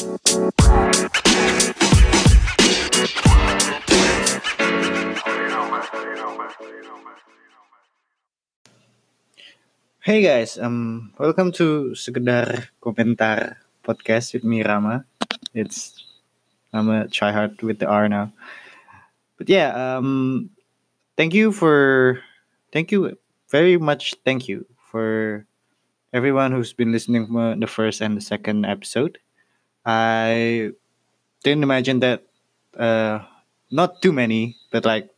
Hey guys, um, welcome to Sekedar Komentar podcast with me Rama. It's I'm a tryhard with the R now, but yeah, um, thank you for, thank you very much. Thank you for everyone who's been listening the first and the second episode. I didn't imagine that, uh, not too many, but like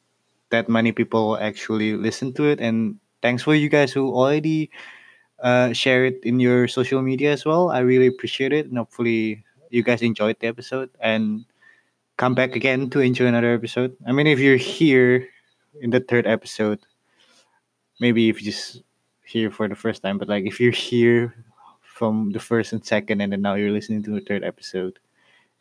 that many people actually listen to it and thanks for you guys who already uh, share it in your social media as well. I really appreciate it, and hopefully you guys enjoyed the episode and come back again to enjoy another episode. I mean, if you're here in the third episode, maybe if you just here for the first time, but like if you're here from the first and second, and then now you're listening to the third episode,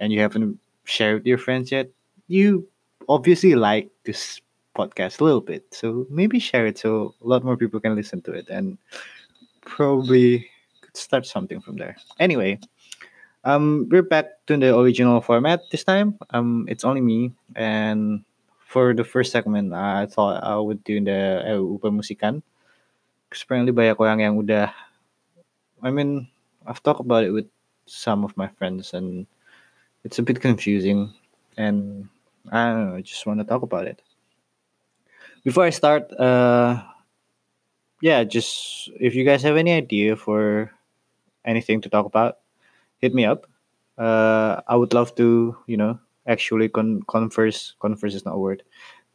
and you haven't shared with your friends yet, you obviously like this podcast a little bit. So maybe share it so a lot more people can listen to it and probably could start something from there. Anyway, um, we're back to the original format this time. Um, it's only me, and for the first segment, I thought I would do the RUU Permusikan. Because apparently banyak orang yang udah, I mean, I've talked about it with some of my friends, and it's a bit confusing, and I don't know, I just want to talk about it before I start, uh, yeah, just if you guys have any idea for anything to talk about, hit me up. Uh, I would love to, you know, actually con- converse. Converse is not a word.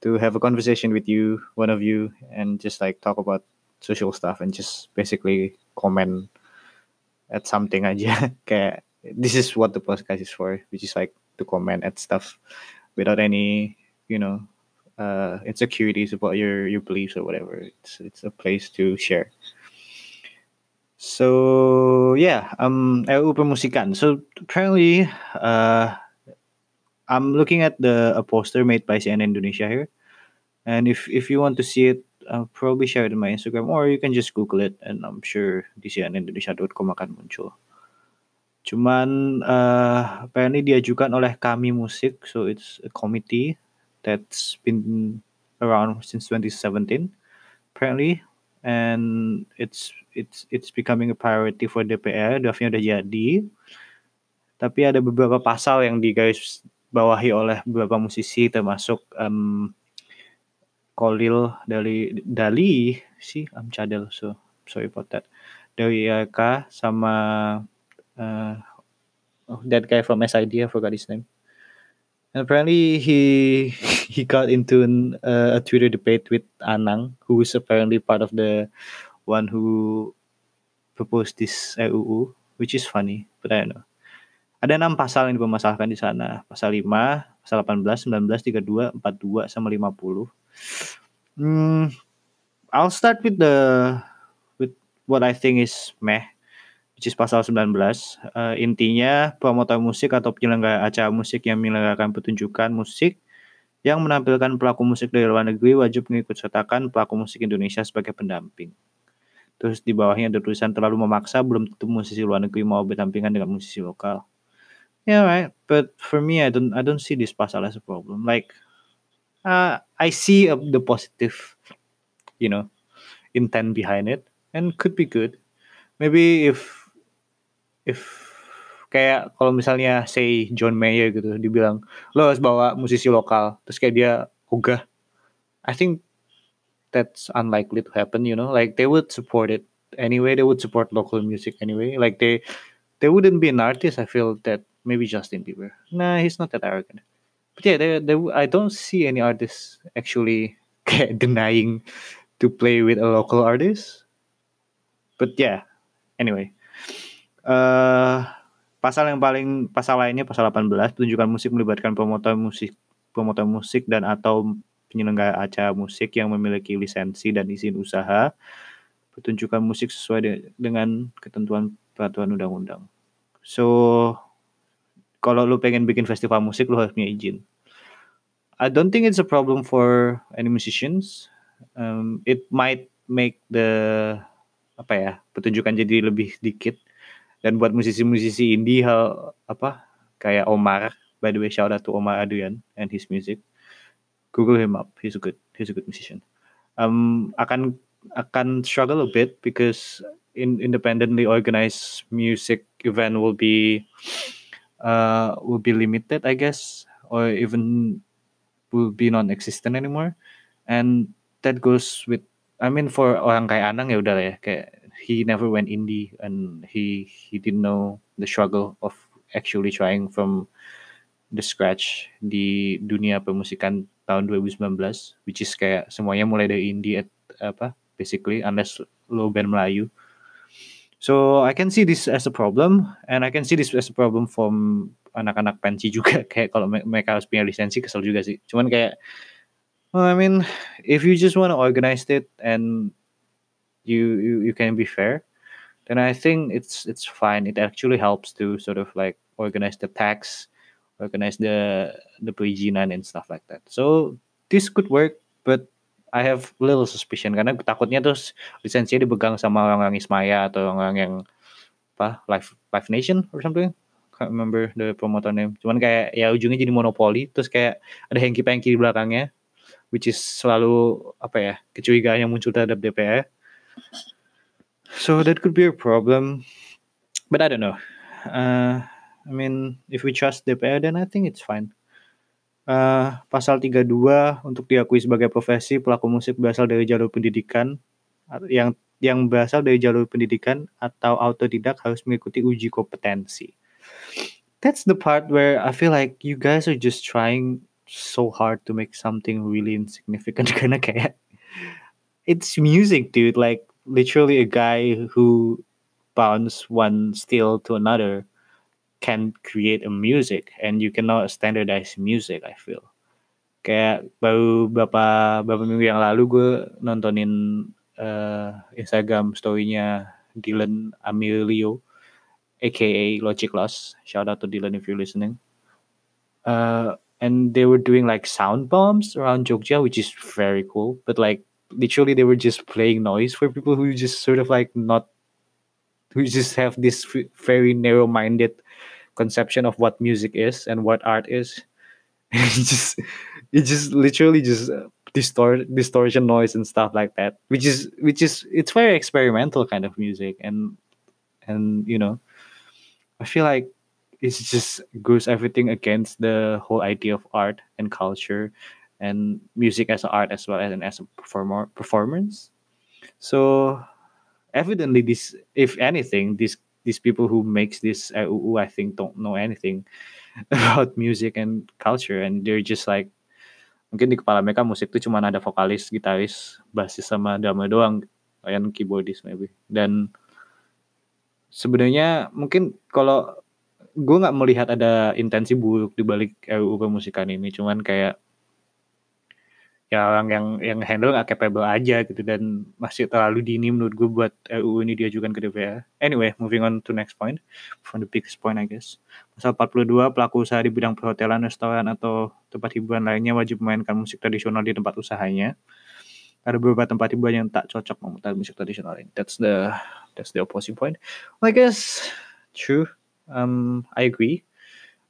To have a conversation with you, one of you, and just like talk about social stuff and just basically comment at something aja. Kayak this is what the podcast is for, which is like to comment at stuff without any, you know, uh, insecurities about your your beliefs or whatever. It's it's a place to share. So yeah, um, RUU Permusikan. So apparently, uh, I'm looking at the a poster made by CNN Indonesia here, and if if you want to see it, I'll probably share it in my Instagram, or you can just Google it, and I'm sure di cnnindonesia.com akan muncul. Cuman uh, apparently diajukan oleh Kami Musik, so it's a committee that's been around since 2017 apparently and it's it's it's becoming a priority for DPR draftnya udah jadi tapi ada beberapa pasal yang digaris bawahi oleh beberapa musisi termasuk um, Kolil dari Dali sih I'm Cadel so sorry about that dari IRK sama uh, oh, that guy from SID I forgot his name and apparently he he got into an, uh, a Twitter debate with Anang, who is apparently part of the one who proposed this RUU, which is funny, but I don't know. Ada enam pasal yang dipermasalahkan di sana. Pasal 5, pasal 18, 19, 32, 42, sama 50. Hmm, I'll start with the with what I think is meh which is pasal 19. Uh, intinya promotor musik atau penyelenggara acara musik yang menyelenggarakan pertunjukan musik yang menampilkan pelaku musik dari luar negeri wajib mengikut sertakan pelaku musik Indonesia sebagai pendamping. Terus di bawahnya ada tulisan terlalu memaksa belum tentu musisi luar negeri mau berdampingan dengan musisi lokal. Yeah, right. But for me, I don't I don't see this pasal as a problem. Like, uh, I see uh, the positive, you know, intent behind it, and could be good. Maybe if if kayak kalau misalnya say John Mayer gitu dibilang lo harus bawa musisi lokal. Terus kayak dia ogah. I think that's unlikely to happen you know? Like they would support it anyway. They would support local music anyway. Like they they wouldn't be an artist I feel that maybe Justin Bieber. Nah he's not that arrogant but yeah they, they, I don't see any artists actually denying to play with a local artist. But yeah anyway. Uh, pasal yang paling pasal lainnya pasal 18 pertunjukan musik melibatkan promotor musik promotor musik dan atau penyelenggara acara musik yang memiliki lisensi dan izin usaha. Pertunjukan musik sesuai de dengan ketentuan peraturan undang-undang. So kalau lu pengen bikin festival musik lu harus punya izin. I don't think it's a problem for any musicians. Um, it might make the apa ya pertunjukan jadi lebih sedikit. Dan buat musisi-musisi indie hal apa kayak Omar. By the way shout out to Omar Adrian and his music. Google him up. He's a good he's a good musician. Um akan akan struggle a bit because in independently organized music event will be uh will be limited I guess or even will be non-existent anymore. And that goes with I mean for orang kayak Anang ya udah ya kayak he never went indie and he he didn't know the struggle of actually trying from the scratch di dunia pemusikan tahun 2019 which is kayak semuanya mulai dari indie at, apa basically unless lo band Melayu so I can see this as a problem and I can see this as a problem from anak-anak pensi juga. Kayak kalau mereka harus punya lisensi kesel juga sih. Cuman kayak well, I mean if you just want to organize it and you, you you can be fair then I think it's it's fine. It actually helps to sort of like organize the tax organize the the perizinan and stuff like that. So this could work, but I have little suspicion karena takutnya terus lisensinya dipegang sama orang-orang Ismaya atau orang-orang yang apa Live Live Nation or something. Can't remember the promoter name. Cuman kayak ya ujungnya jadi monopoli terus kayak ada Hengki Pengki di belakangnya which is selalu apa ya kecurigaan yang muncul terhadap DPR. So that could be a problem. But I don't know. Uh, I mean, if we trust DPR, then I think it's fine. Uh, pasal 32 untuk diakui sebagai profesi pelaku musik berasal dari jalur pendidikan. Yang yang berasal dari jalur pendidikan atau autodidak harus mengikuti uji kompetensi. That's the part where I feel like you guys are just trying so hard to make something really insignificant. Karena kayak it's music dude. Like literally a guy who bounce one steel to another can create a music and you cannot standardize music I feel. Kayak baru beberapa beberapa minggu yang lalu gue nontonin uh, Instagram storynya Dylan Amelio aka Logic Loss shout out to Dylan if you're listening. Uh, and they were doing like sound bombs around Jogja which is very cool. But like literally they were just playing noise for people who just sort of like not who just have this very narrow-minded conception of what music is and what art is. it just it just literally just uh, distort distortion noise and stuff like that, which is which is it's very experimental kind of music and and you know, I feel like it just goes everything against the whole idea of art and culture and music as an art as well as an as a performer performance. So evidently this if anything this these people who makes this RUU I think don't know anything about music and culture and they're just like mungkin di kepala mereka musik itu cuma ada vokalis, gitaris, basis sama drummer doang and keyboardist maybe. Dan sebenarnya mungkin kalau gue nggak melihat ada intensi buruk di balik RUU pemusikan ini, cuman kayak ya orang yang yang handle nggak capable aja gitu dan masih terlalu dini menurut gue buat RUU ini diajukan ke DPR. Anyway, moving on to next point, from the biggest point I guess. Pasal 42, pelaku usaha di bidang perhotelan, restoran, atau tempat hiburan lainnya wajib memainkan musik tradisional di tempat usahanya. Ada beberapa tempat hiburan yang tak cocok memutar musik tradisional ini. That's the that's the opposing point. Well, I guess true. Um, I agree.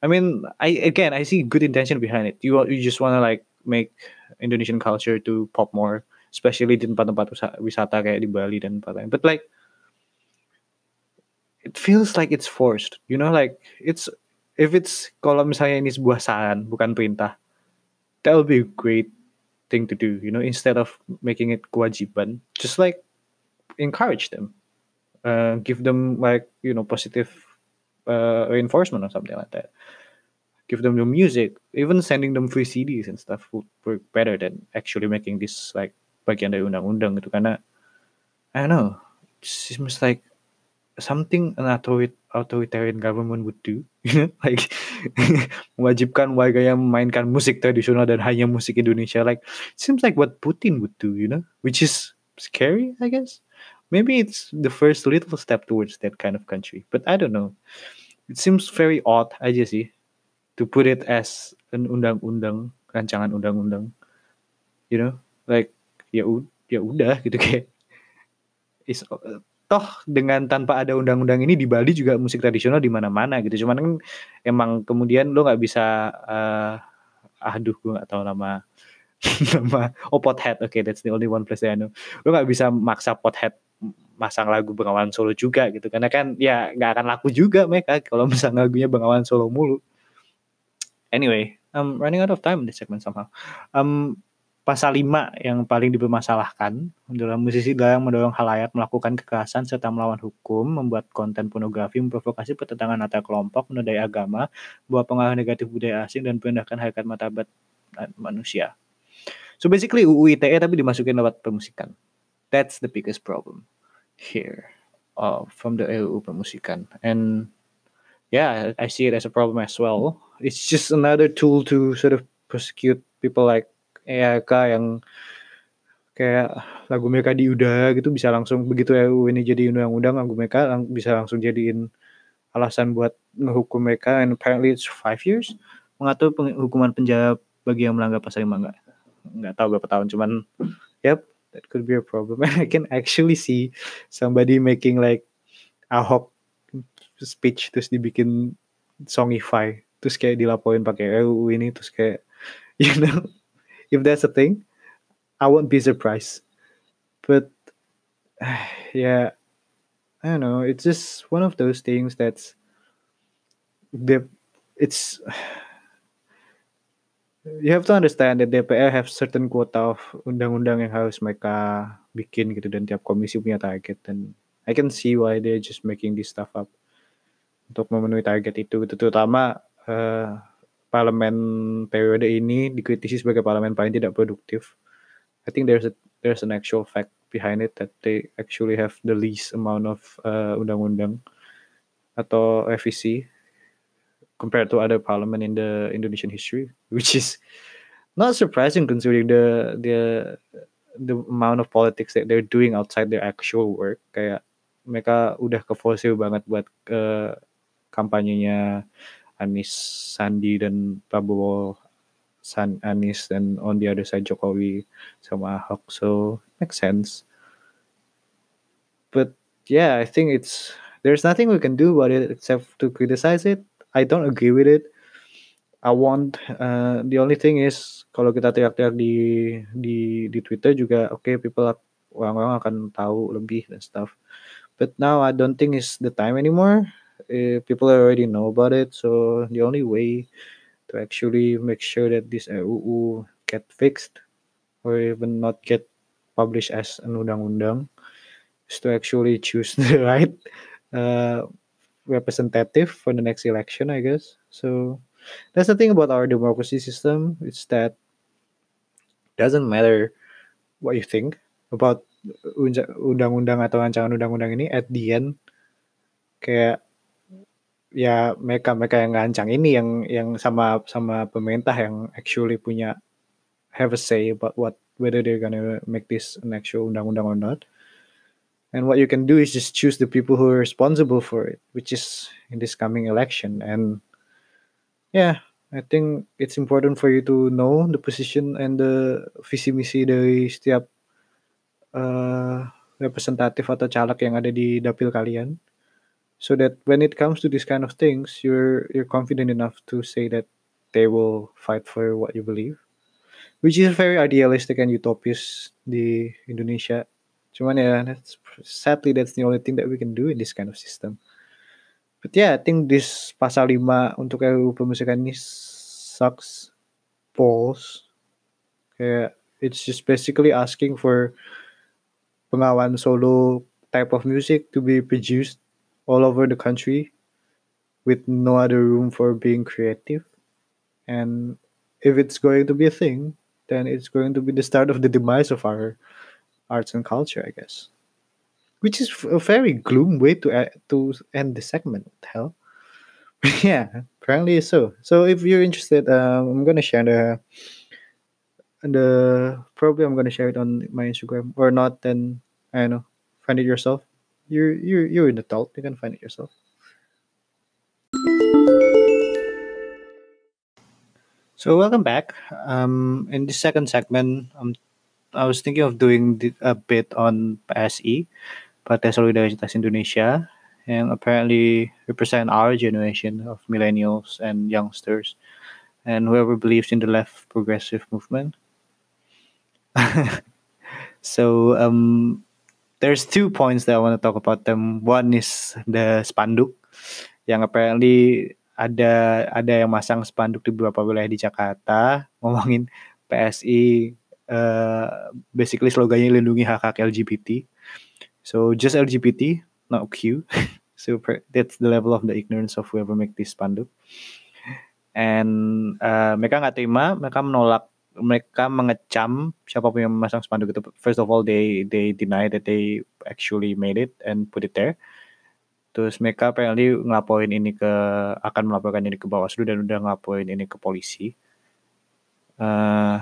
I mean, I again I see good intention behind it. You you just wanna like make Indonesian culture to pop more, especially di tempat-tempat wisata kayak di Bali dan tempat lain. But like, it feels like it's forced. You know, like it's if it's kalau misalnya ini sebuah saran bukan perintah, that would be a great thing to do. You know, instead of making it kewajiban, just like encourage them, uh, give them like you know positive uh, reinforcement or something like that give them the music, even sending them free CDs and stuff would work better than actually making this like bagian dari undang-undang gitu. Karena I don't know, it seems like something an authoritarian government would do, you know, like mewajibkan warganya memainkan musik tradisional dan hanya musik Indonesia, like it seems like what Putin would do, you know, which is scary, I guess. Maybe it's the first little step towards that kind of country, but I don't know. It seems very odd aja sih to put it as an undang-undang rancangan undang-undang. You know like ya ya udah gitu kayak. Is toh dengan tanpa ada undang-undang ini di Bali juga musik tradisional di mana-mana gitu. Cuman kan emang kemudian lo nggak bisa uh, aduh gue nggak tahu nama nama oh Pothead. Oke okay, that's the only one place I know. Lo nggak bisa maksa Pothead masang lagu Bengawan Solo juga gitu. Karena kan ya nggak akan laku juga mereka kalau masang lagunya Bengawan Solo mulu anyway I'm running out of time in this segment somehow um, Pasal 5 yang paling dipermasalahkan adalah musisi yang mendorong halayak melakukan kekerasan serta melawan hukum, membuat konten pornografi, memprovokasi pertentangan antar kelompok, menodai agama, buat pengaruh negatif budaya asing, dan merendahkan harkat martabat manusia. So basically UU ITE tapi dimasukin lewat pemusikan. That's the biggest problem here uh, from the UU pemusikan. And yeah, I see it as a problem as well. It's just another tool to sort of prosecute people like EAK yang kayak lagu mereka diudah gitu bisa langsung begitu RUU ini jadi undang-undang lagu mereka lang bisa langsung jadiin alasan buat menghukum mereka. And apparently it's five years mengatur hukuman penjara bagi yang melanggar pasal lima. Enggak nggak tahu berapa tahun cuman yep that could be a problem. And I can actually see somebody making like Ahok speech terus dibikin songify terus kayak dilaporin pakai RUU ini terus kayak you know if that's a thing, I won't be surprised. But yeah, I don't know. It's just one of those things that's the it's you have to understand that DPR have certain quota of undang-undang yang harus mereka bikin gitu dan tiap komisi punya target dan I can see why they're just making this stuff up untuk memenuhi target itu terutama uh, parlemen periode ini dikritisi sebagai parlemen paling tidak produktif. I think there's a there's an actual fact behind it that they actually have the least amount of uh, undang-undang atau revisi compared to other parliament in the Indonesian history, which is not surprising considering the the the amount of politics that they're doing outside their actual work. Kayak mereka udah ke banget buat uh, kampanyenya Anies Sandi dan Prabowo San Anies dan on the other side Jokowi sama Ahok. So makes sense. But yeah I think it's there's nothing we can do about it except to criticize it. I don't agree with it. I want uh, the only thing is kalau kita teriak-teriak di di di Twitter juga oke okay, people orang-orang akan tahu lebih dan stuff. But now I don't think it's the time anymore uh, people already know about it. So the only way to actually make sure that this RUU get fixed or even not get published as an undang-undang is to actually choose the right uh, representative for the next election, I guess. So that's the thing about our democracy system. It's that doesn't matter what you think about undang-undang atau rancangan undang-undang ini at the end kayak ya mereka mereka yang ngancang ini yang yang sama sama pemerintah yang actually punya have a say about what whether they're gonna make this an actual undang-undang or not. And what you can do is just choose the people who are responsible for it, which is in this coming election. And yeah, I think it's important for you to know the position and the visi misi dari setiap uh, representatif atau caleg yang ada di dapil kalian so that when it comes to these kind of things you're you're confident enough to say that they will fight for what you believe which is very idealistic and utopias di Indonesia. Cuman ya that's sadly that's the only thing that we can do in this kind of system. But yeah I think this pasal 5 untuk RUU pemusikan ini sucks balls. Kayak it's just basically asking for pengawan solo type of music to be produced all over the country with no other room for being creative. And if it's going to be a thing, then it's going to be the start of the demise of our arts and culture, I guess. Which is a very gloom way to uh, to end the segment. Hell? yeah, apparently so. So if you're interested, um, I'm gonna share the the probably I'm gonna share it on my Instagram or not. Then I don't know. Find it yourself. You're you're you're an adult. You can find it yourself. So welcome back. Um, in the second segment, um, I was thinking of doing the, a bit on PSI, Partai Solidaritas Indonesia, and apparently represent our generation of millennials and youngsters, and whoever believes in the left progressive movement. so um, there's two points that I want to talk about them. One is the spanduk, yang apparently ada ada yang masang spanduk di beberapa wilayah di Jakarta ngomongin PSI uh, basically slogannya lindungi hak hak LGBT. So just LGBT, not Q. so that's the level of the ignorance of whoever make this spanduk. And uh, mereka nggak terima, mereka menolak, mereka mengecam siapa pun yang memasang spanduk itu. First of all, they they deny that they actually made it and put it there. Terus mereka apparently ngelaporin ini ke akan melaporkan ini ke Bawaslu dan udah ngelaporin ini ke polisi. Uh,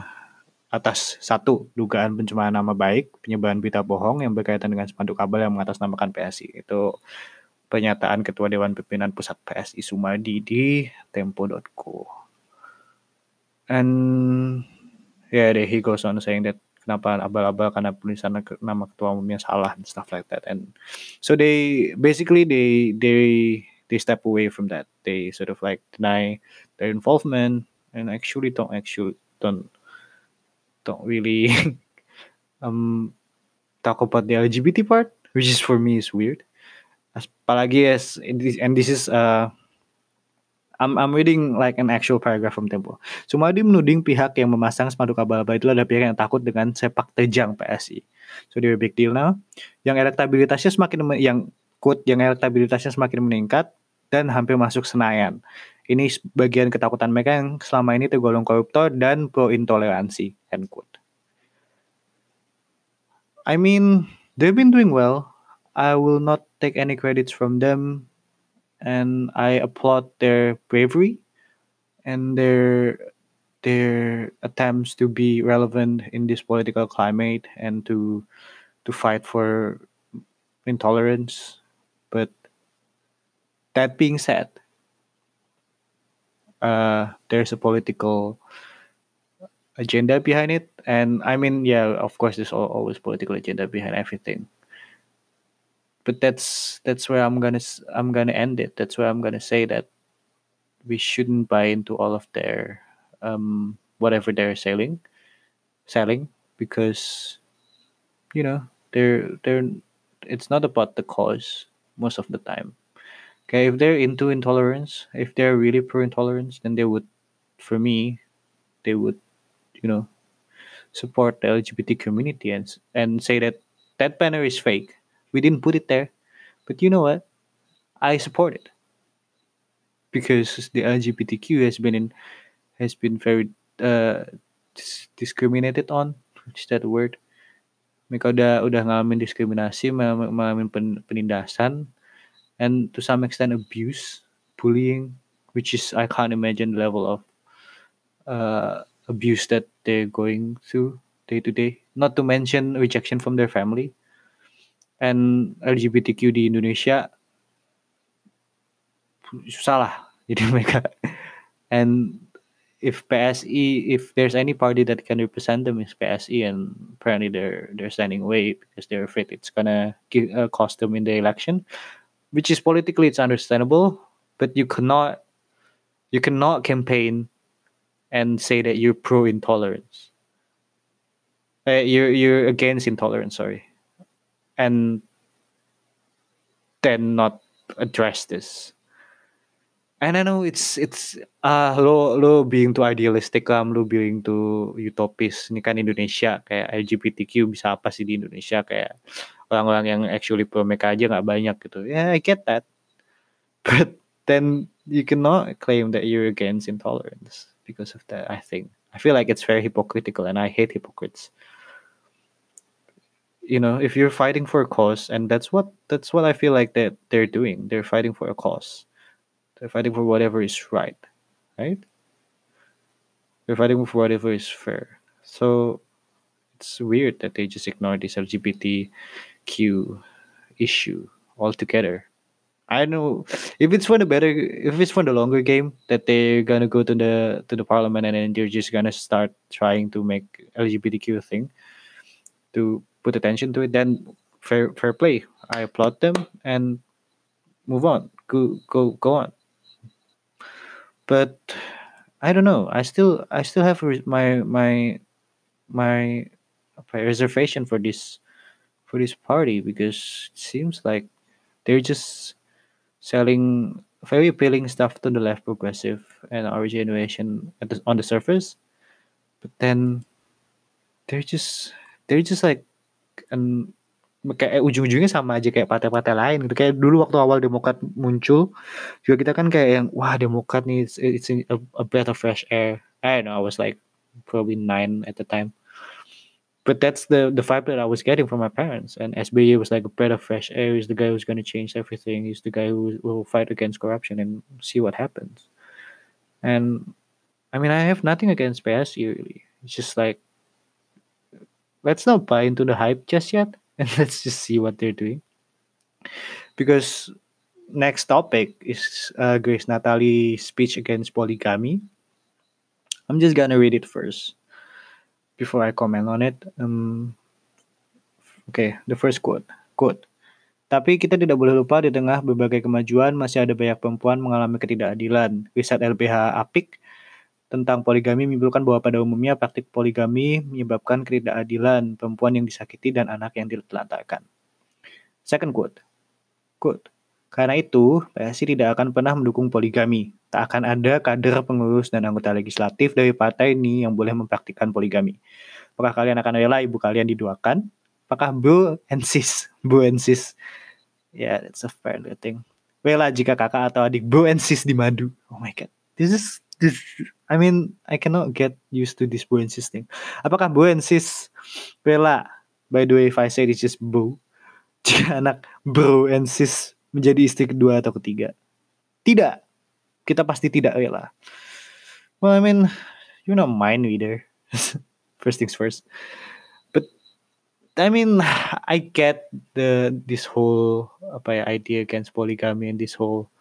atas satu dugaan pencemaran nama baik, penyebaran berita bohong yang berkaitan dengan spanduk kabel yang mengatasnamakan PSI. Itu pernyataan Ketua Dewan Pimpinan Pusat PSI Sumadi di tempo.co. And yeah, he goes on saying that kenapa abal-abal karena tulisan nama ketua umumnya salah and stuff like that. And so they basically they they they step away from that. They sort of like deny their involvement and actually don't actually don't don't really um talk about the LGBT part which is for me is weird. Apalagi as and this is uh I'm, I'm reading like an actual paragraph from Tempo. Sumadi menuding pihak yang memasang spanduk abal-abal itu adalah pihak yang takut dengan sepak terjang PSI. So they're a big deal now. Yang elektabilitasnya semakin yang quote yang elektabilitasnya semakin meningkat dan hampir masuk Senayan. Ini bagian ketakutan mereka yang selama ini tergolong koruptor dan pro intoleransi. End quote. I mean, they've been doing well. I will not take any credits from them and I applaud their bravery and their their attempts to be relevant in this political climate and to to fight for intolerance. But that being said, uh, there's a political agenda behind it, and I mean, yeah, of course, there's always political agenda behind everything but that's that's where I'm gonna I'm gonna end it. That's where I'm gonna say that we shouldn't buy into all of their um, whatever they're selling, selling because you know they're they're it's not about the cause most of the time. Okay, if they're into intolerance, if they're really pro intolerance, then they would, for me, they would, you know, support the LGBT community and and say that that banner is fake we didn't put it there. But you know what? I support it. Because the LGBTQ has been in has been very uh, discriminated on. Is that word? Mereka udah udah ngalamin diskriminasi, ngalamin pen, penindasan, and to some extent abuse, bullying, which is I can't imagine the level of uh, abuse that they're going through day to day. Not to mention rejection from their family and LGBTQ di Indonesia susah lah jadi mereka. And if PSI if there's any party that can represent them is PSI and apparently they're they're standing away because they're afraid it's gonna give, uh, cost them in the election which is politically it's understandable but you cannot you cannot campaign and say that you're pro intolerance uh, you're you're against intolerance sorry and then not address this. And I know it's it's uh lo lo being too idealistic lah, lo being too utopis. Ini kan Indonesia kayak LGBTQ bisa apa sih di Indonesia kayak orang-orang yang actually pro mereka aja nggak banyak gitu. Yeah, I get that. But then you cannot claim that you're against intolerance because of that. I think I feel like it's very hypocritical, and I hate hypocrites you know if you're fighting for a cause and that's what that's what i feel like that they're doing. They're fighting for a cause. They're fighting for whatever is right right? They're fighting for whatever is fair. So it's weird that they just ignore this lgbtq issue altogether. I know if it's for the better if it's for the longer game that they're gonna go to the to the parliament and then they're just gonna start trying to make lgbtq thing to put attention to it, then fair fair play. I applaud them and move on. Go go go on. But I don't know. I still I still have my my my reservation for this for this party because it seems like they're just selling very appealing stuff to the left progressive and our generation at the, on the surface but then they're just they're just like an kayak ujung-ujungnya sama aja kayak partai-partai lain gitu kayak dulu waktu awal Demokrat muncul juga kita kan kayak yang wah Demokrat nih it's, it's a, a breath of fresh air I don't know I was like probably nine at the time but that's the the vibe that I was getting from my parents. And SBA was like a breath of fresh air. He's the guy who's going to change everything. He's the guy who will fight against corruption and see what happens. And I mean, I have nothing against PSU really. It's just like let's not buy into the hype just yet, and let's just see what they're doing. Because next topic is uh, Grace Natalie's speech against polygamy. I'm just gonna read it first before I comment on it. Um, okay, the first quote. Quote. Tapi kita tidak boleh lupa di tengah berbagai kemajuan masih ada banyak perempuan mengalami ketidakadilan. Riset LBH Apik tentang poligami menyebutkan bahwa pada umumnya praktik poligami menyebabkan ketidakadilan, perempuan yang disakiti dan anak yang ditelantarkan. Second quote. Quote. Karena itu, PSI tidak akan pernah mendukung poligami. Tak akan ada kader pengurus dan anggota legislatif dari partai ini yang boleh mempraktikkan poligami. Apakah kalian akan rela ibu kalian diduakan? Apakah bu and sis, bu and sis, yeah, that's a fair thing. Rela jika kakak atau adik bu and sis dimadu. Oh my god, this is this. I mean, I cannot get used to this bu and sis thing. Apakah bu and sis rela? By the way, if I say this is bu, jika anak bro and sis menjadi istri kedua atau ketiga? Tidak. Kita pasti tidak rela. Well, I mean, you're not mind reader. first things first. But I mean, I get the this whole apa ya, idea against polygamy and this whole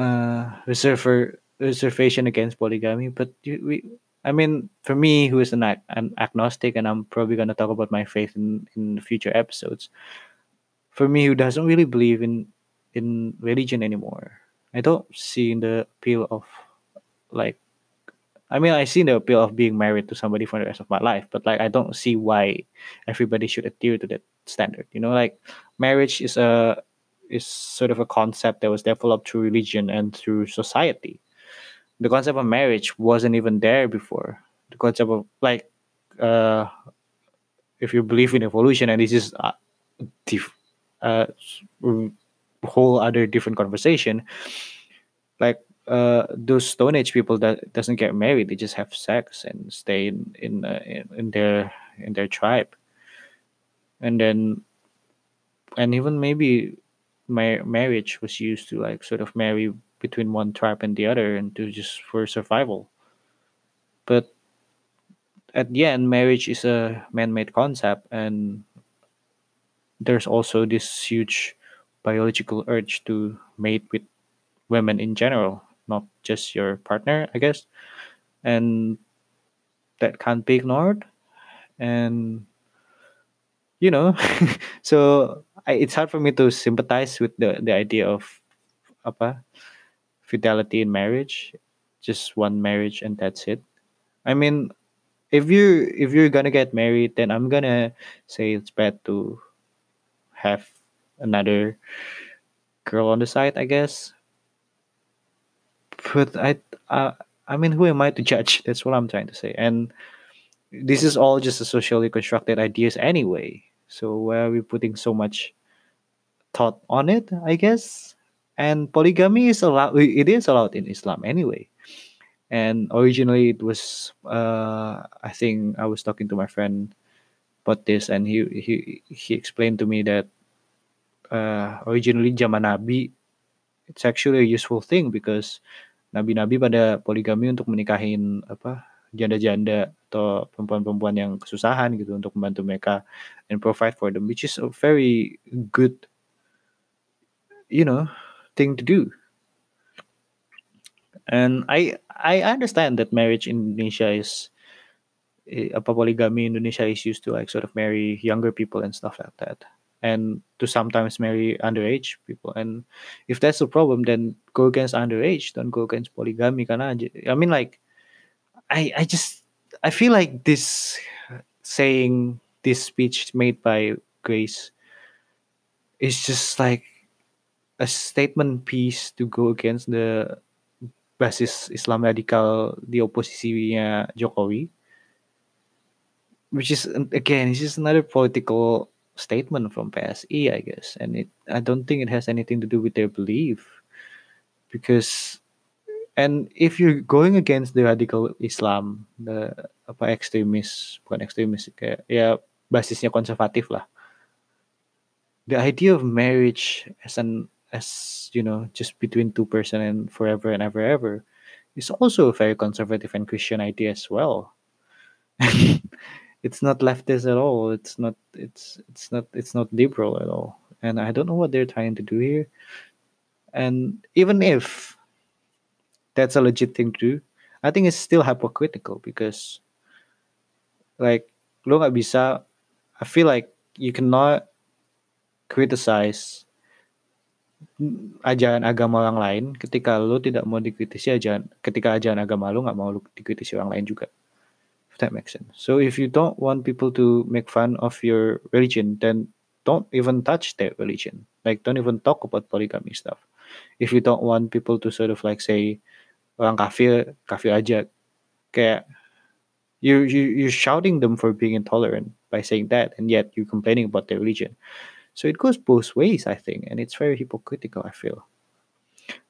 uh, reserver reservation against polygamy. But you, we, I mean, for me, who is an, an agnostic, and I'm probably gonna talk about my faith in in future episodes for me who doesn't really believe in in religion anymore i don't see the appeal of like i mean i see the appeal of being married to somebody for the rest of my life but like i don't see why everybody should adhere to that standard you know like marriage is a is sort of a concept that was developed through religion and through society the concept of marriage wasn't even there before the concept of like uh if you believe in evolution and this is uh, uh, whole other different conversation. Like uh, those Stone Age people that doesn't get married, they just have sex and stay in in, uh, in in their in their tribe, and then and even maybe my marriage was used to like sort of marry between one tribe and the other and to just for survival but at the end marriage is a man-made concept and there's also this huge biological urge to mate with women in general, not just your partner, I guess. And that can't be ignored. And you know, so I, it's hard for me to sympathize with the the idea of apa fidelity in marriage, just one marriage and that's it. I mean, if you if you're gonna get married, then I'm gonna say it's bad to have another girl on the side, I guess. But I, uh, I mean, who am I to judge? That's what I'm trying to say. And this is all just a socially constructed ideas anyway. So why are we putting so much thought on it? I guess. And polygamy is allowed. It is allowed in Islam anyway. And originally, it was. Uh, I think I was talking to my friend about this, and he he he explained to me that uh, originally zaman Nabi it's actually a useful thing because nabi-nabi pada poligami untuk menikahin apa janda-janda atau perempuan-perempuan yang kesusahan gitu untuk membantu mereka and provide for them which is a very good you know thing to do and I I understand that marriage in Indonesia is eh, apa poligami Indonesia is used to like sort of marry younger people and stuff like that. and to sometimes marry underage people. And if that's the problem, then go against underage, don't go against polygamy. Karena I mean, like, I I just I feel like this saying this speech made by Grace is just like a statement piece to go against the basis Islam radikal di oposisinya Jokowi which is again it's just another political statement from PSI I guess. And it I don't think it has anything to do with their belief because and if you're going against the radical Islam the apa ekstremis bukan ekstremis kayak ya basisnya konservatif lah the idea of marriage as an as you know just between two person and forever and ever ever is also a very conservative and Christian idea as well. it's not leftist at all. It's not. It's it's not. It's not liberal at all. And I don't know what they're trying to do here. And even if that's a legit thing to do, I think it's still hypocritical because, like, lo nggak bisa. I feel like you cannot criticize ajaran agama orang lain ketika lu tidak mau dikritisi ajaran ketika ajaran agama lu nggak mau lu dikritisi orang lain juga. If that makes sense. So if you don't want people to make fun of your religion then don't even touch their religion. Like don't even talk about polygamy stuff. If you don't want people to sort of like say orang kafir kafir aja kayak you you you're shouting them for being intolerant by saying that and yet you're complaining about their religion so it goes both ways, I think, and it's very hypocritical. I feel.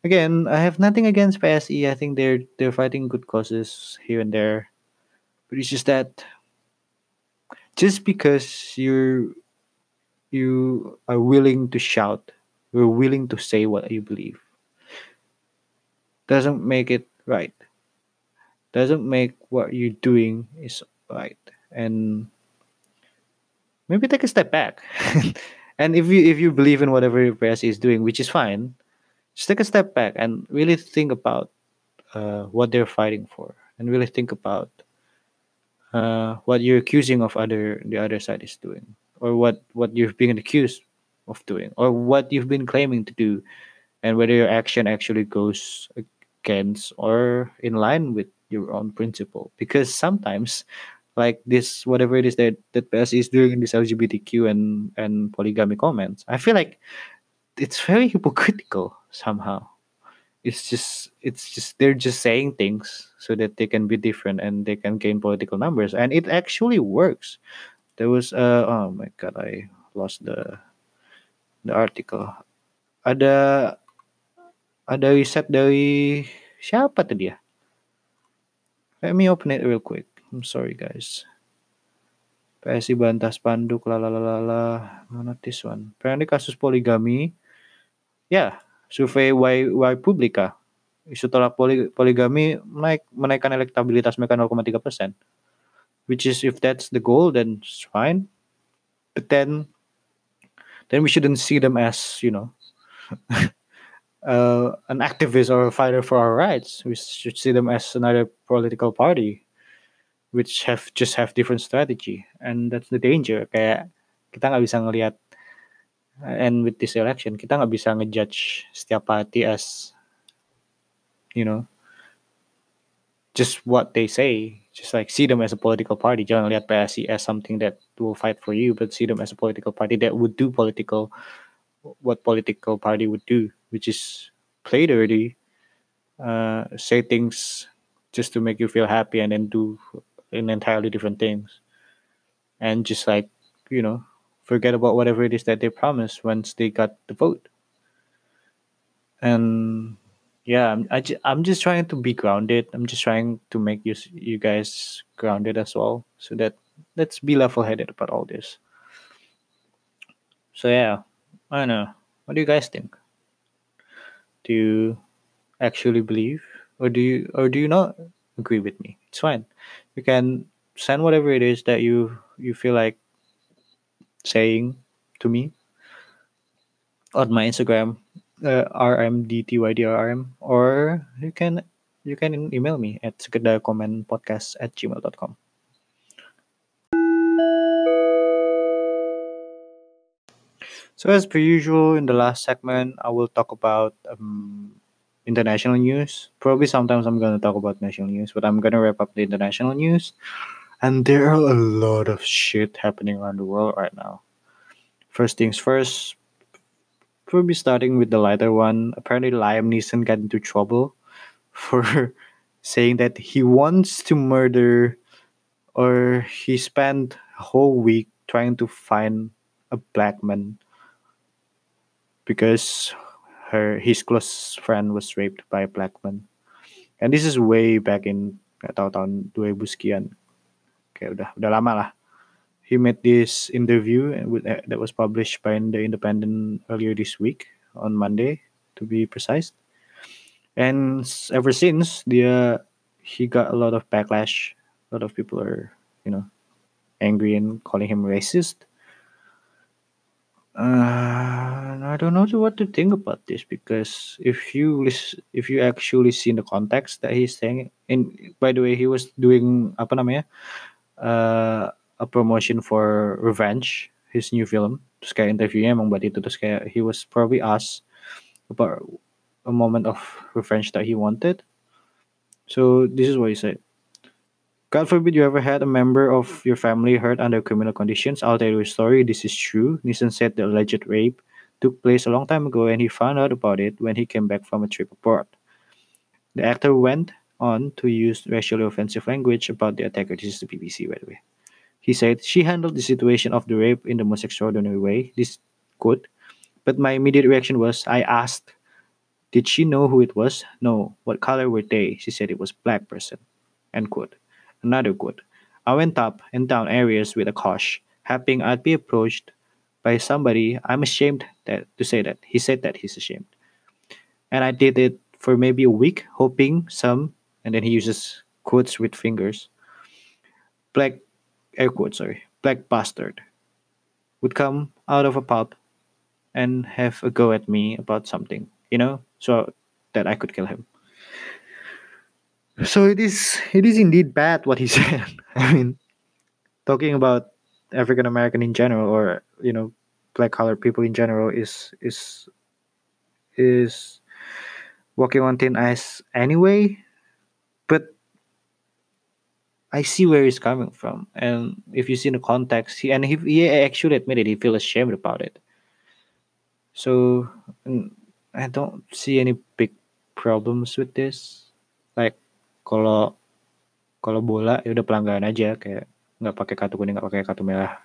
Again, I have nothing against PSI. I think they're they're fighting good causes here and there, but it's just that just because you you are willing to shout, you're willing to say what you believe, doesn't make it right. Doesn't make what you're doing is right. And maybe take a step back. And if you if you believe in whatever your press is doing, which is fine, just take a step back and really think about uh, what they're fighting for, and really think about uh, what you're accusing of other the other side is doing, or what what you've been accused of doing, or what you've been claiming to do, and whether your action actually goes against or in line with your own principle. Because sometimes like this whatever it is that that PS is doing in this LGBTQ and and polygamy comments, I feel like it's very hypocritical somehow. It's just it's just they're just saying things so that they can be different and they can gain political numbers, and it actually works. There was uh oh my god, I lost the the article. Ada ada riset dari siapa tadi ya? Let me open it real quick. I'm sorry guys. PSI bantah spanduk lalalala. Mana this one? Apparently kasus poligami. Ya, yeah, survei Y, y Publica. Setelah poli, poligami naik menaikkan elektabilitas mereka 0,3 persen. Which is if that's the goal, then it's fine. But then, then we shouldn't see them as you know, uh, an activist or a fighter for our rights. We should see them as another political party which have just have different strategy. And that's the danger. Kayak kita nggak bisa ngelihat and with this election. Kita nggak bisa ngejudge setiap party as you know just what they say. Just like see them as a political party. Jangan lihat PSI as something that will fight for you but see them as a political party that would do political what political party would do which is play dirty uh, say things just to make you feel happy and then do in entirely different things. And just like you know forget about whatever it is that they promised once they got the vote. And yeah I'm, I, I'm just trying to be grounded. I'm just trying to make you you guys grounded as well so that let's be level-headed about all this. So yeah i don't know. What do you guys think do you actually believe or do you or do you not agree with me it's fine you can send whatever it is that you you feel like saying to me on my Instagram, uh, rmdtydrm, or you can you can email me at podcast at gmail.com. So, as per usual, in the last segment, I will talk about um, international news. Probably sometimes I'm going to talk about national news, but I'm going to wrap up the international news. And there are a lot of shit happening around the world right now. First things first, probably starting with the lighter one. Apparently, Liam Neeson got into trouble for saying that he wants to murder or he spent a whole week trying to find a black man because her his close friend was raped by a black man. And this is way back in nggak tahu tahun 2000 sekian. Kayak udah udah lama lah. He made this interview with, uh, that was published by the Independent earlier this week on Monday, to be precise. And ever since, he got a lot of backlash. A lot of people are, you know, angry and calling him racist. Uh, I don't know what to think about this because if you if you actually see the context that he's saying, and by the way, he was doing apa namanya uh, a promotion for Revenge, his new film. Terus kayak interviewnya emang buat itu terus kayak he was probably asked about a moment of revenge that he wanted. So this is what he said. God forbid you ever had a member of your family hurt under criminal conditions. I'll tell you a story. This is true. Neeson said the alleged rape took place a long time ago and he found out about it when he came back from a trip abroad. The actor went on to use racially offensive language about the attacker. This is the BBC, by the way. He said, She handled the situation of the rape in the most extraordinary way. This quote. But my immediate reaction was, I asked, Did she know who it was? No. What color were they? She said it was black person. End quote. Another good. I went up and down areas with a cosh, hoping I'd be approached by somebody. I'm ashamed that to say that. He said that he's ashamed. And I did it for maybe a week, hoping some, and then he uses quotes with fingers. Black air quotes, sorry, black bastard would come out of a pub and have a go at me about something, you know, so that I could kill him. So it is it is indeed bad what he said. I mean, talking about African American in general or you know black colored people in general is is is walking on thin ice anyway. But I see where he's coming from, and if you see the context, he and he, he actually admitted he feels ashamed about it. So I don't see any big problems with this. Like kalau kalau bola ya udah pelanggaran aja kayak nggak pakai kartu kuning nggak pakai kartu merah.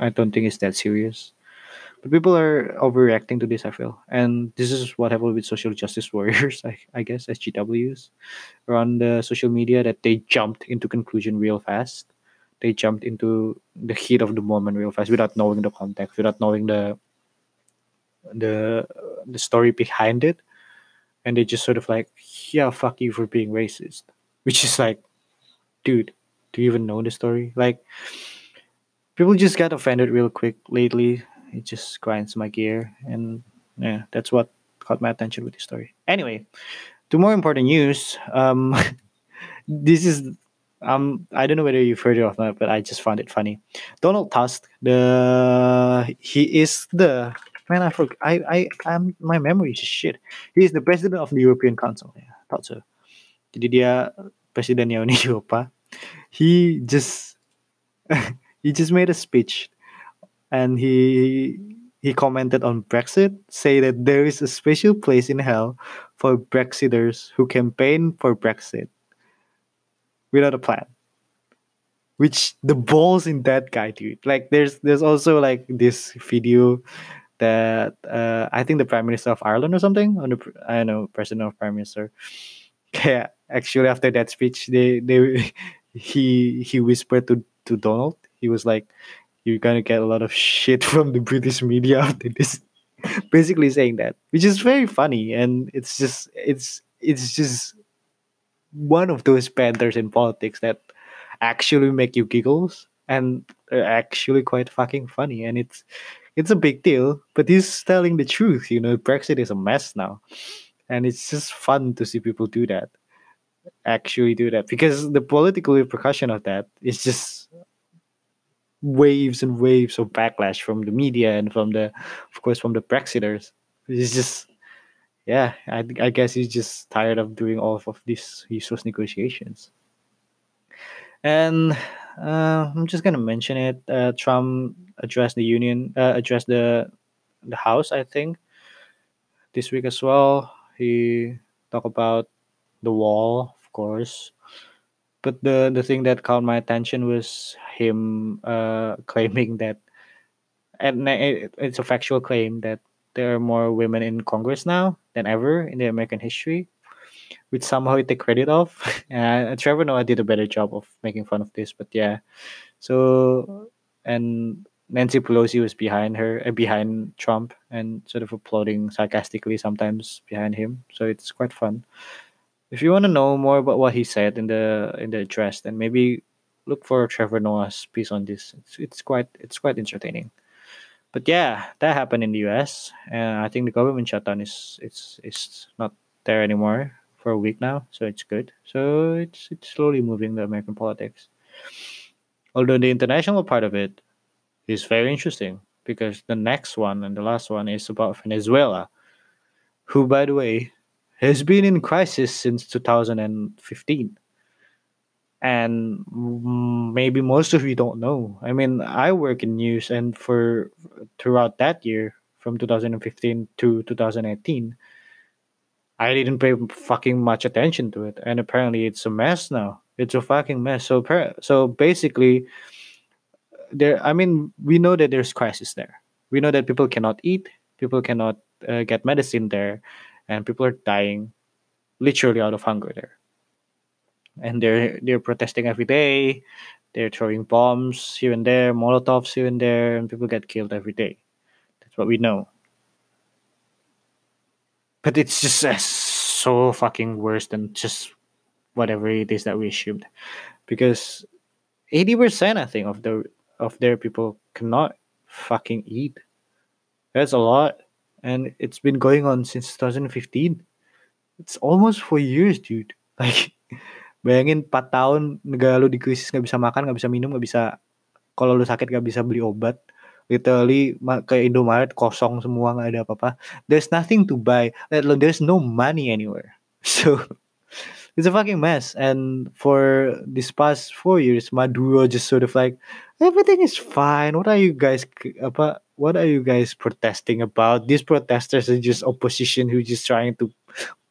I don't think it's that serious. But people are overreacting to this, I feel. And this is what happened with social justice warriors, I, I guess, SGWs, around the social media that they jumped into conclusion real fast. They jumped into the heat of the moment real fast without knowing the context, without knowing the the the story behind it. And they just sort of like, yeah, fuck you for being racist. Which is like, dude, do you even know the story? Like, people just got offended real quick lately. It just grinds my gear, and yeah, that's what caught my attention with the story. Anyway, to more important news. Um, this is um I don't know whether you've heard it or not, but I just found it funny. Donald Tusk, the he is the man. I forgot. I I I'm my memory is shit. He is the president of the European Council. Yeah, thought so. Jadi dia presidennya Uni Eropa. He just he just made a speech and he he commented on Brexit, say that there is a special place in hell for Brexiters who campaign for Brexit without a plan. Which the balls in that guy, dude. Like there's there's also like this video that uh, I think the Prime Minister of Ireland or something, on the I don't know, President of Prime Minister. Yeah, actually after that speech, they they he he whispered to to Donald. He was like, "You're gonna get a lot of shit from the British media after this." Basically saying that, which is very funny, and it's just it's it's just one of those banters in politics that actually make you giggles and actually quite fucking funny, and it's it's a big deal. But he's telling the truth. You know, Brexit is a mess now, and it's just fun to see people do that actually do that because the political repercussion of that is just waves and waves of backlash from the media and from the, of course, from the Brexiters. He's just, yeah, I, I guess he's just tired of doing all of these useless negotiations. And uh, I'm just gonna mention it. Uh, Trump addressed the union, uh, addressed the the House, I think, this week as well. He talked about the wall, of course, but the the thing that caught my attention was him uh, claiming that, and it, it's a factual claim that there are more women in Congress now than ever in the American history, which somehow he take credit of. and Trevor Noah did a better job of making fun of this, but yeah. So and Nancy Pelosi was behind her, uh, behind Trump, and sort of applauding sarcastically sometimes behind him. So it's quite fun. If you want to know more about what he said in the in the address, then maybe look for Trevor Noah's piece on this. It's it's quite it's quite entertaining. But yeah, that happened in the U.S. and I think the government shutdown is it's it's not there anymore for a week now, so it's good. So it's it's slowly moving the American politics. Although the international part of it is very interesting because the next one and the last one is about Venezuela, who, by the way, has been in crisis since 2015 and maybe most of you don't know i mean i work in news and for throughout that year from 2015 to 2018 i didn't pay fucking much attention to it and apparently it's a mess now. It's a fucking mess. So so basically there i mean we know that there's crisis there. We know that people cannot eat people cannot uh, get medicine there and people are dying literally out of hunger there. And they're they're protesting every day. They're throwing bombs here and there molotovs here and there and people get killed every day. That's what we know but it's just uh, so fucking worse than just whatever it is that we assumed. Because 80% i think of the of their people cannot fucking eat. That's a lot. And it's been going on since 2015 it's almost four years dude. Like bayangin 4 tahun negara lu di krisis nggak bisa makan nggak bisa minum nggak bisa kalau lu sakit nggak bisa beli obat literally ke Indomaret kosong semua nggak ada apa-apa. There's nothing to buy. There's no money anywhere. So it's a fucking mess. And for this past four years Maduro just sort of like everything is fine. What are you guys apa what are you guys protesting about? These protesters are just opposition who just trying to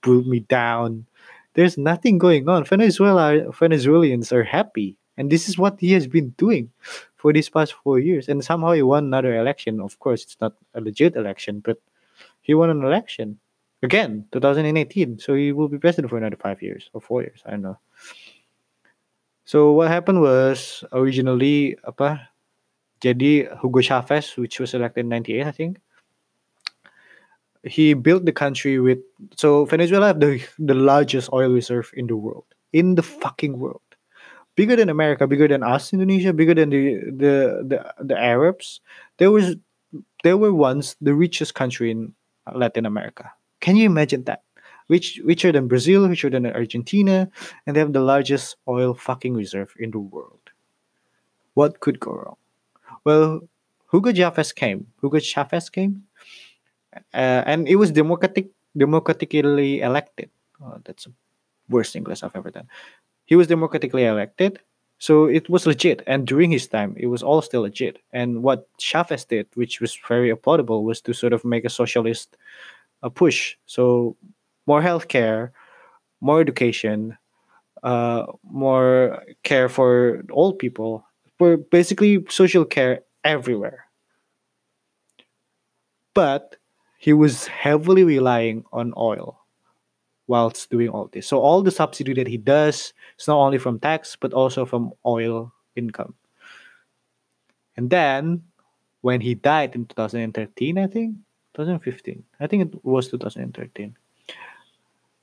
pull me down. There's nothing going on. Venezuela Venezuelans are happy, and this is what he has been doing for these past four years. And somehow he won another election. Of course, it's not a legit election, but he won an election again, 2018. So he will be president for another five years or four years. I don't know. So what happened was originally apa? Jadi Hugo Chavez, which was elected in '98, I think, he built the country with so Venezuela have the the largest oil reserve in the world, in the fucking world, bigger than America, bigger than us, Indonesia, bigger than the the the, the Arabs. There was they were once the richest country in Latin America. Can you imagine that? Rich, richer than Brazil, richer than Argentina, and they have the largest oil fucking reserve in the world. What could go wrong? Well, Hugo Chavez came. Hugo Chavez came uh, and it was democratic democratically elected. Oh, that's the worst English I've ever done. He was democratically elected, so it was legit. And during his time, it was all still legit. And what Chavez did, which was very applaudable, was to sort of make a socialist a push. So more healthcare, more education, uh, more care for old people, for basically social care everywhere. But he was heavily relying on oil whilst doing all this. So all the subsidy that he does is not only from tax but also from oil income. And then when he died in 2013, I think 2015, I think it was 2013.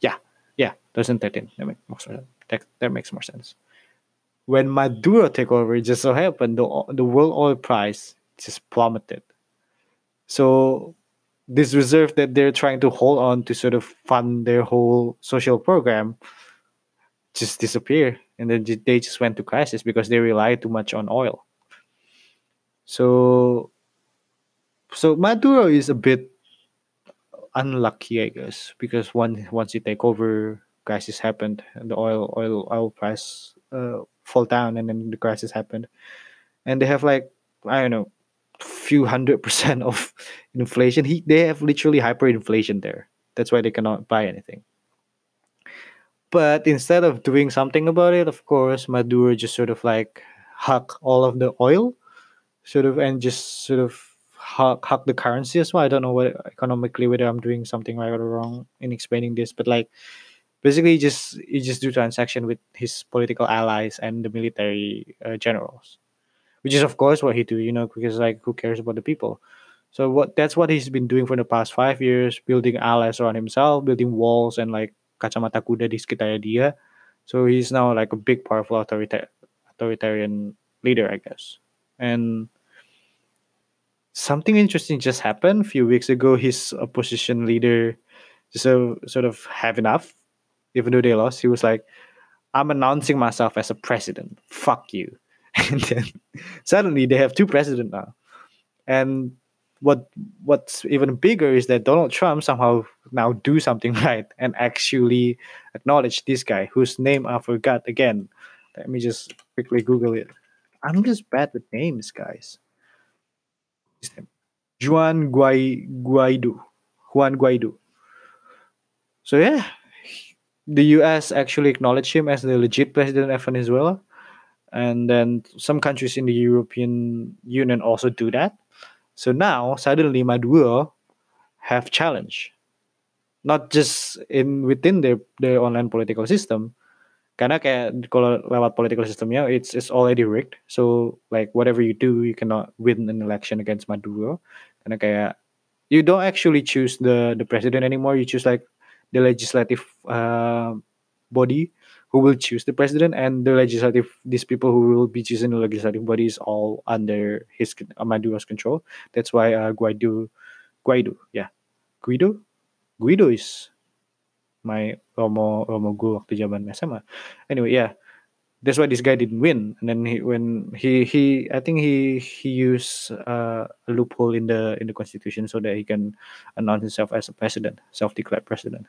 Yeah, yeah, 2013. That makes more sense. That, that makes more sense. When Maduro took over, it just so happened the the world oil price just plummeted. So this reserve that they're trying to hold on to sort of fund their whole social program just disappear. And then they just went to crisis because they rely too much on oil. So so Maduro is a bit unlucky, I guess, because one once he take over, crisis happened, and the oil oil oil price uh, fall down, and then the crisis happened, and they have like I don't know, few hundred percent of inflation. He they have literally hyperinflation there. That's why they cannot buy anything. But instead of doing something about it, of course, Maduro just sort of like huck all of the oil, sort of, and just sort of huck, hack the currency as well. I don't know what economically whether I'm doing something right or wrong in explaining this, but like basically, he just he just do transaction with his political allies and the military uh, generals, which is of course what he do, you know, because like who cares about the people? So what that's what he's been doing for the past five years, building allies around himself, building walls and like kacamata kuda di sekitar dia. So he's now like a big, powerful authorita- authoritarian leader, I guess. And something interesting just happened a few weeks ago. His opposition leader so, sort of have enough, even though they lost. He was like, "I'm announcing myself as a president. Fuck you." And then suddenly they have two presidents now. And what what's even bigger is that Donald Trump somehow now do something right and actually acknowledge this guy whose name I forgot again. Let me just quickly Google it. I'm just bad with names, guys. His name. Juan Guai- Guaido. Juan Guaido. So yeah, the US actually acknowledged him as the legit president of Venezuela. And then some countries in the European Union also do that. So now suddenly Maduro have challenge, not just in within their their online political system, karena kayak kalau lewat political systemnya it's it's already rigged. So like whatever you do, you cannot win an election against Maduro. Karena kayak you don't actually choose the the president anymore. You choose like the legislative uh, body who will choose the president and the legislative these people who will be choosing the legislative body is all under his uh, Maduro's control. That's why uh, Guaido, Guaido, yeah, Guido, Guido is my Romo Romo guru waktu zaman SMA. Anyway, yeah, that's why this guy didn't win. And then he when he he I think he he used uh, a loophole in the in the constitution so that he can announce himself as a president, self-declared president.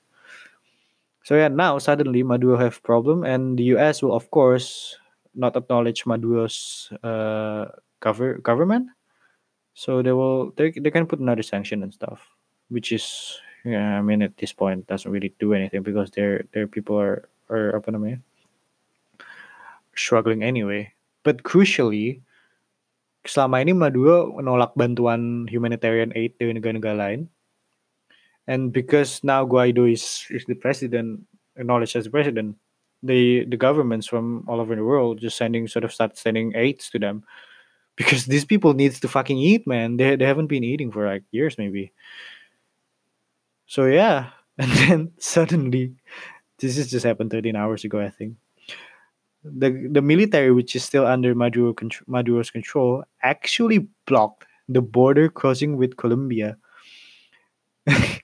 So yeah, now suddenly Maduro have problem, and the U.S. will of course not acknowledge Maduro's uh, cover government. So they will they, they can put another sanction and stuff, which is yeah I mean at this point doesn't really do anything because their their people are are apa namanya struggling anyway. But crucially, selama ini Maduro menolak bantuan humanitarian aid dari negara-negara lain. And because now Guaido is, is the president, acknowledged as the president, the the governments from all over the world just sending sort of start sending aids to them because these people needs to fucking eat, man. They they haven't been eating for like years maybe. So yeah, and then suddenly, this has just happened 13 hours ago, I think. The the military, which is still under Maduro Maduro's control, actually blocked the border crossing with Colombia.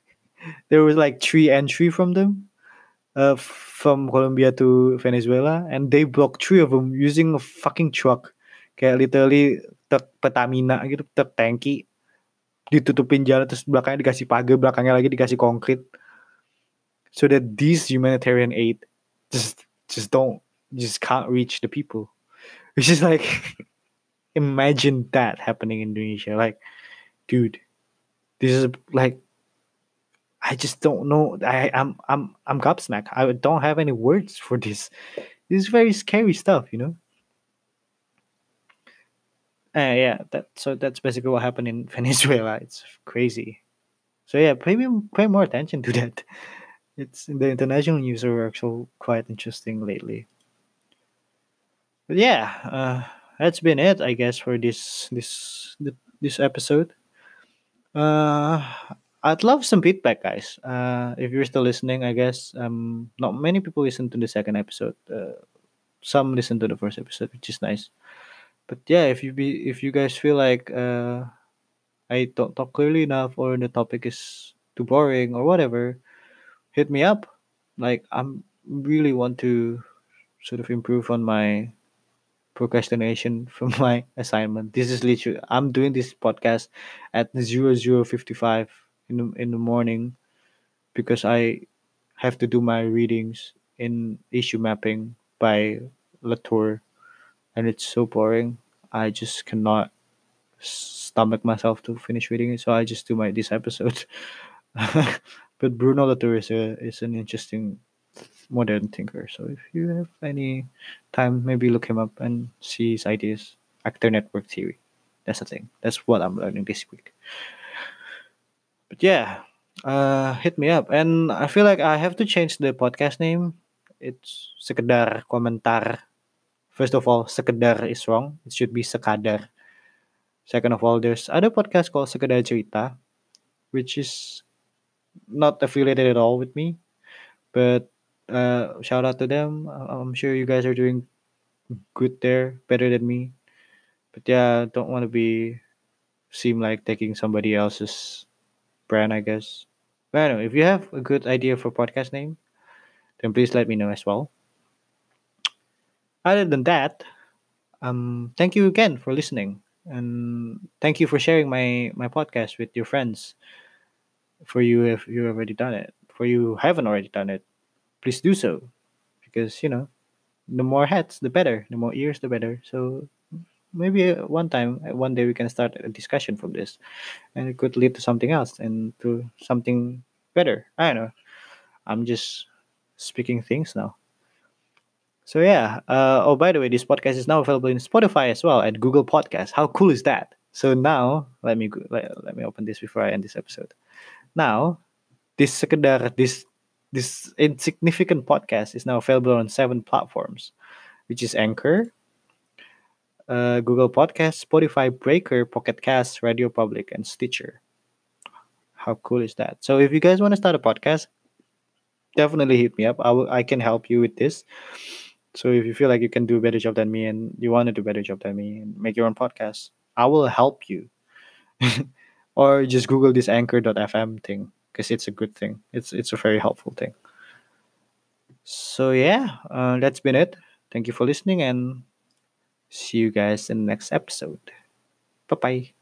there was like three entry from them, uh, from Colombia to Venezuela, and they blocked three of them using a fucking truck, kayak literally truk Pertamina gitu, truk tanki, ditutupin jalan terus belakangnya dikasih pagar, belakangnya lagi dikasih konkrit, so that these humanitarian aid just just don't just can't reach the people, which is like imagine that happening in Indonesia, like, dude, this is like I just don't know. I, I'm I'm I'm gobsmacked. I don't have any words for this. This is very scary stuff, you know. Uh, yeah, that so that's basically what happened in Venezuela. It's crazy. So yeah, pay pay more attention to that. It's the international news are actually quite interesting lately. But yeah, uh, that's been it, I guess, for this this this episode. Uh, I'd love some feedback, guys. Uh, if you're still listening, I guess um, not many people listen to the second episode. Uh, some listen to the first episode, which is nice. But yeah, if you be if you guys feel like uh, I don't talk clearly enough or the topic is too boring or whatever, hit me up. Like I'm really want to sort of improve on my procrastination from my assignment. This is literally I'm doing this podcast at 0055 in the, in the morning because I have to do my readings in issue mapping by Latour and it's so boring. I just cannot stomach myself to finish reading it, so I just do my this episode. but Bruno Latour is a is an interesting modern thinker. So if you have any time, maybe look him up and see his ideas. Actor network theory. That's the thing. That's what I'm learning this week. But yeah, uh, hit me up. And I feel like I have to change the podcast name. It's sekedar komentar. First of all, sekedar is wrong. It should be sekadar. Second of all, there's other podcast called Sekedar Cerita, which is not affiliated at all with me, but uh, shout out to them. I'm sure you guys are doing good there, better than me. But yeah, don't want to be seem like taking somebody else's brand, I guess. But anyway, if you have a good idea for podcast name, then please let me know as well. Other than that, um, thank you again for listening, and thank you for sharing my my podcast with your friends. For you, if you already done it, for you haven't already done it, please do so, because you know, the more heads, the better. The more ears, the better. So maybe one time, uh, one day, we can start a discussion from this, and it could lead to something else and to something better. I don't know. I'm just speaking things now. So yeah. Uh, oh, by the way, this podcast is now available in Spotify as well at Google Podcasts. How cool is that? So now, let me let, let me open this before I end this episode. Now, this sekedar this this insignificant podcast is now available on seven platforms, which is Anchor, uh, Google Podcasts, Spotify, Breaker, Pocket Casts, Radio Public, and Stitcher. How cool is that? So if you guys want to start a podcast, definitely hit me up. I will, I can help you with this. So if you feel like you can do a better job than me and you want to do a better job than me and make your own podcast, I will help you. or just Google this anchor.fm thing because it's a good thing. It's it's a very helpful thing. So yeah, uh, that's been it. Thank you for listening and See you guys in the next episode. Bye bye.